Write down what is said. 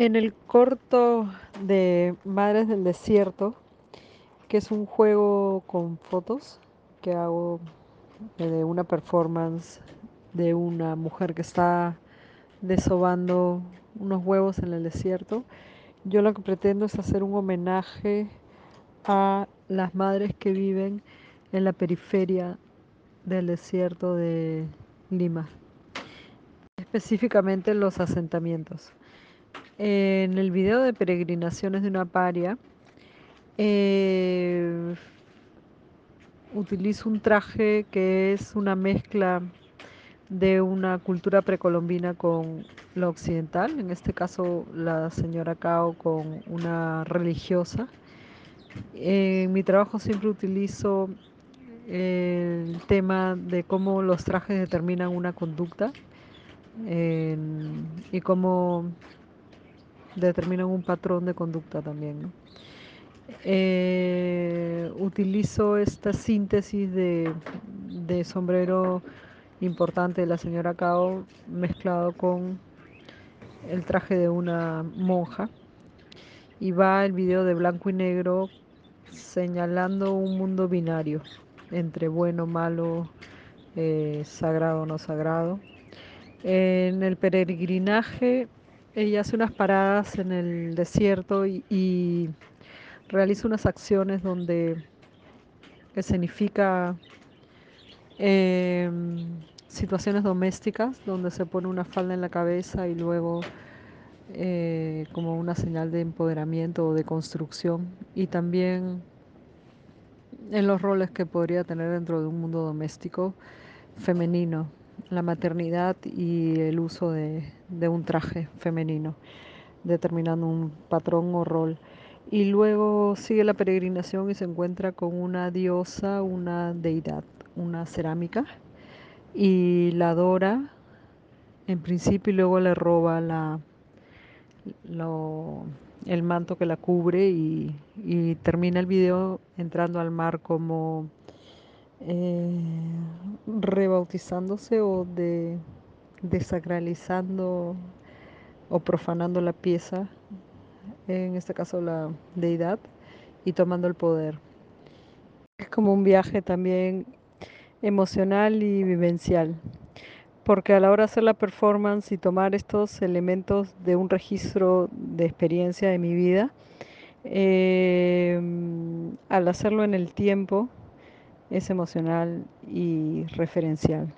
En el corto de Madres del Desierto, que es un juego con fotos que hago de una performance de una mujer que está desobando unos huevos en el desierto, yo lo que pretendo es hacer un homenaje a las madres que viven en la periferia del desierto de Lima, específicamente en los asentamientos. En el video de peregrinaciones de una paria, eh, utilizo un traje que es una mezcla de una cultura precolombina con la occidental, en este caso la señora Cao con una religiosa. En mi trabajo siempre utilizo el tema de cómo los trajes determinan una conducta y cómo determinan un patrón de conducta también. Eh, utilizo esta síntesis de, sombrero importante de la señora Cao mezclado con el traje de una monja y va el video de blanco y negro señalando un mundo binario entre bueno, malo, eh, sagrado, no sagrado. En el peregrinaje ella hace unas paradas en el desierto y, realiza unas acciones donde escenifica em, situaciones domésticas, donde se pone una falda en la cabeza y luego eh, como una señal de empoderamiento o de construcción. Y también en los roles que podría tener dentro de un mundo doméstico femenino la maternidad y el uso de, un traje femenino, determinando un patrón o rol. Y luego sigue la peregrinación y se encuentra con una diosa, una deidad, una cerámica, y la adora en principio y luego le roba la, el manto que la cubre y, y termina el video entrando al mar como eh, rebautizándose o de desacralizando o profanando la pieza, en este caso la deidad, y tomando el poder. Es como un viaje también emocional y vivencial, porque a la hora de hacer la performance y tomar estos elementos de un registro de experiencia de mi vida, eh, al hacerlo en el tiempo, es emocional y referencial.